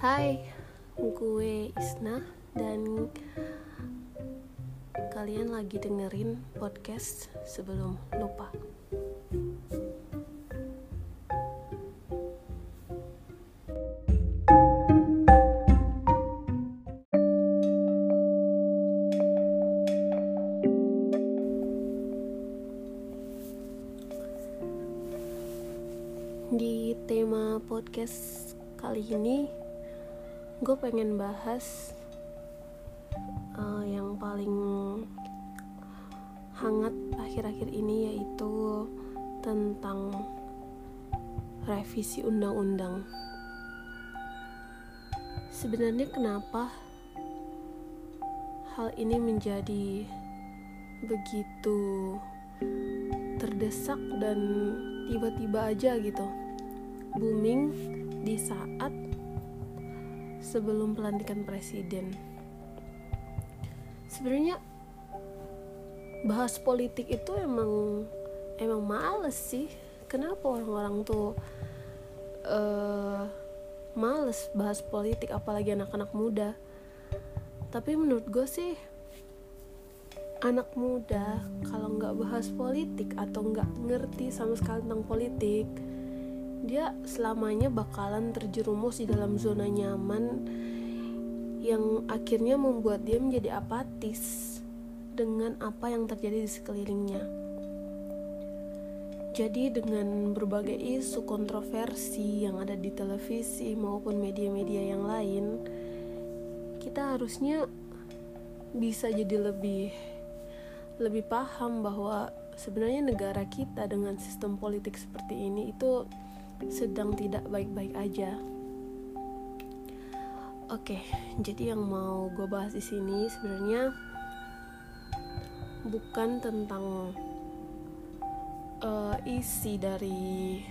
Hai, gue Isna dan kalian lagi dengerin podcast sebelum lupa. Di tema podcast kali ini, gue pengen bahas uh, yang paling hangat akhir-akhir ini yaitu tentang revisi undang-undang. Sebenarnya kenapa hal ini menjadi begitu terdesak dan tiba-tiba aja gitu booming di saat sebelum pelantikan presiden. Sebenarnya bahas politik itu emang emang males sih. Kenapa orang-orang tuh uh, males bahas politik apalagi anak-anak muda. Tapi menurut gue sih anak muda kalau nggak bahas politik atau nggak ngerti sama sekali tentang politik dia selamanya bakalan terjerumus di dalam zona nyaman yang akhirnya membuat dia menjadi apatis dengan apa yang terjadi di sekelilingnya. Jadi dengan berbagai isu kontroversi yang ada di televisi maupun media-media yang lain, kita harusnya bisa jadi lebih lebih paham bahwa sebenarnya negara kita dengan sistem politik seperti ini itu sedang tidak baik-baik aja. Oke, jadi yang mau gue bahas di sini sebenarnya bukan tentang uh, isi dari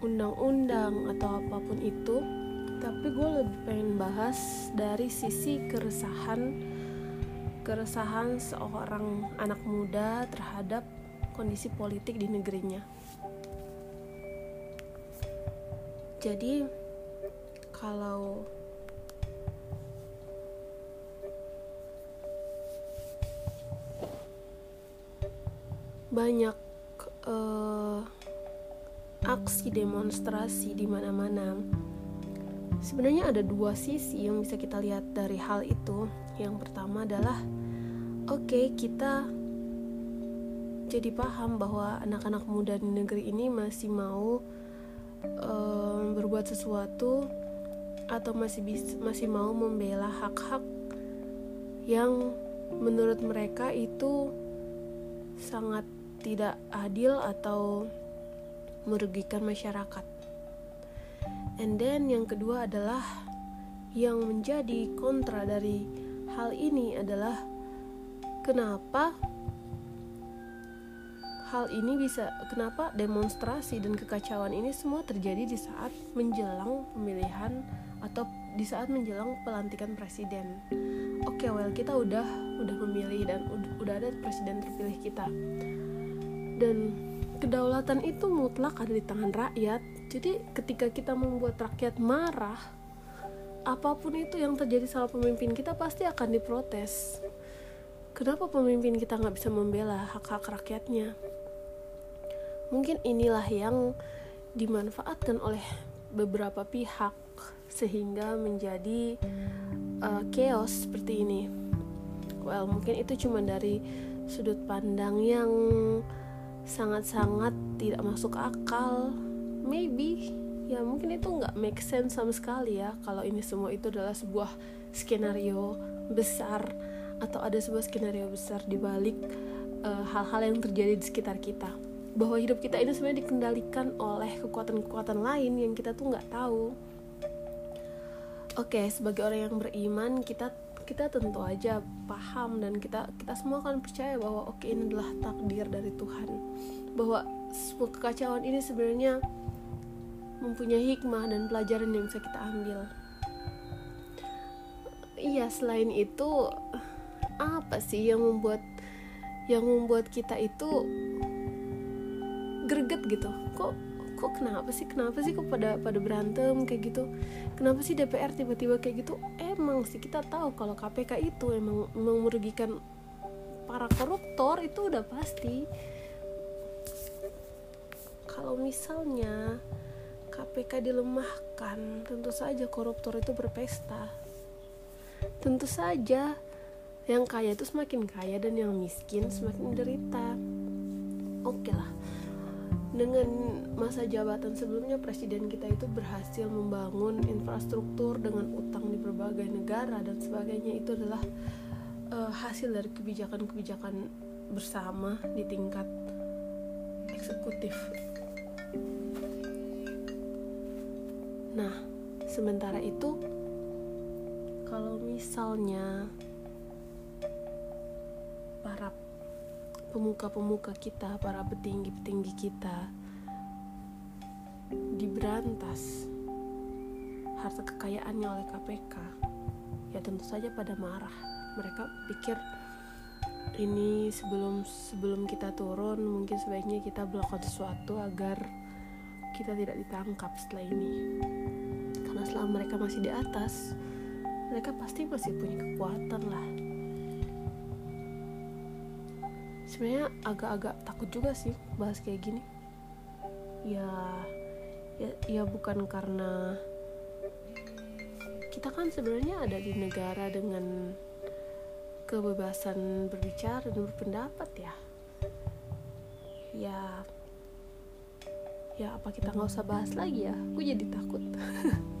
undang-undang atau apa pun itu, tapi gue lebih pengen bahas dari sisi keresahan keresahan seorang anak muda terhadap kondisi politik di negerinya. Jadi kalau banyak uh, aksi demonstrasi di mana-mana. Sebenarnya ada dua sisi yang bisa kita lihat dari hal itu. Yang pertama adalah oke, okay, kita jadi paham bahwa anak-anak muda di negeri ini masih mau um, berbuat sesuatu atau masih bis, masih mau membela hak-hak yang menurut mereka itu sangat tidak adil atau merugikan masyarakat. And then yang kedua adalah yang menjadi kontra dari hal ini adalah kenapa hal ini bisa kenapa demonstrasi dan kekacauan ini semua terjadi di saat menjelang pemilihan atau di saat menjelang pelantikan presiden. Oke, okay, well kita udah udah memilih dan udah, udah ada presiden terpilih kita. Dan kedaulatan itu mutlak ada di tangan rakyat. Jadi ketika kita membuat rakyat marah, apa pun itu yang terjadi sama pemimpin kita pasti akan diprotes. Kenapa pemimpin kita nggak bisa membela hak-hak rakyatnya? Mungkin inilah yang dimanfaatkan oleh beberapa pihak sehingga menjadi uh, chaos seperti ini. Well, mungkin itu cuma dari sudut pandang yang sangat-sangat tidak masuk akal maybe ya mungkin itu nggak make sense sama sekali ya kalau ini semua itu adalah sebuah skenario besar atau ada sebuah skenario besar di balik uh, hal-hal yang terjadi di sekitar kita bahwa hidup kita ini sebenarnya dikendalikan oleh kekuatan-kekuatan lain yang kita tuh nggak tahu. Oke okay, sebagai orang yang beriman kita kita tentu aja paham dan kita kita semua akan percaya bahwa oke okay, ini adalah takdir dari Tuhan. Bahwa semua kekacauan ini sebenarnya mempunyai hikmah dan pelajaran yang bisa kita ambil. Iya selain itu apa sih yang membuat yang membuat kita itu greget gitu. Kok kok kenapa sih? Kenapa sih kok pada pada berantem kayak gitu? Kenapa sih DPR tiba-tiba kayak gitu? Emang sih kita tahu kalau KPK itu emang, emang para koruptor itu udah pasti. Kalau misalnya KPK dilemahkan tentu saja koruptor itu berpesta. Tentu saja yang kaya itu semakin kaya dan yang miskin semakin menderita oke okay lah dengan masa jabatan sebelumnya presiden kita itu berhasil membangun infrastruktur dengan utang di berbagai negara dan sebagainya itu adalah uh, hasil dari kebijakan-kebijakan bersama di tingkat eksekutif. Nah, sementara itu kalau misalnya para pemuka-pemuka kita, para petinggi-petinggi kita diberantas harta kekayaannya oleh KPK, ya tentu saja pada marah. Mereka pikir ini sebelum sebelum kita turun mungkin sebaiknya kita melakukan sesuatu agar kita tidak ditangkap setelah ini. Karena selama mereka masih di atas, mereka pasti masih punya kekuatan lah sebenarnya agak-agak takut juga sih bahas kayak gini. Ya ya, ya bukan karena kita kan sebenarnya ada di negara dengan kebebasan berbicara dan berpendapat ya. Ya ya apa kita nggak usah bahas lagi ya? Gue jadi takut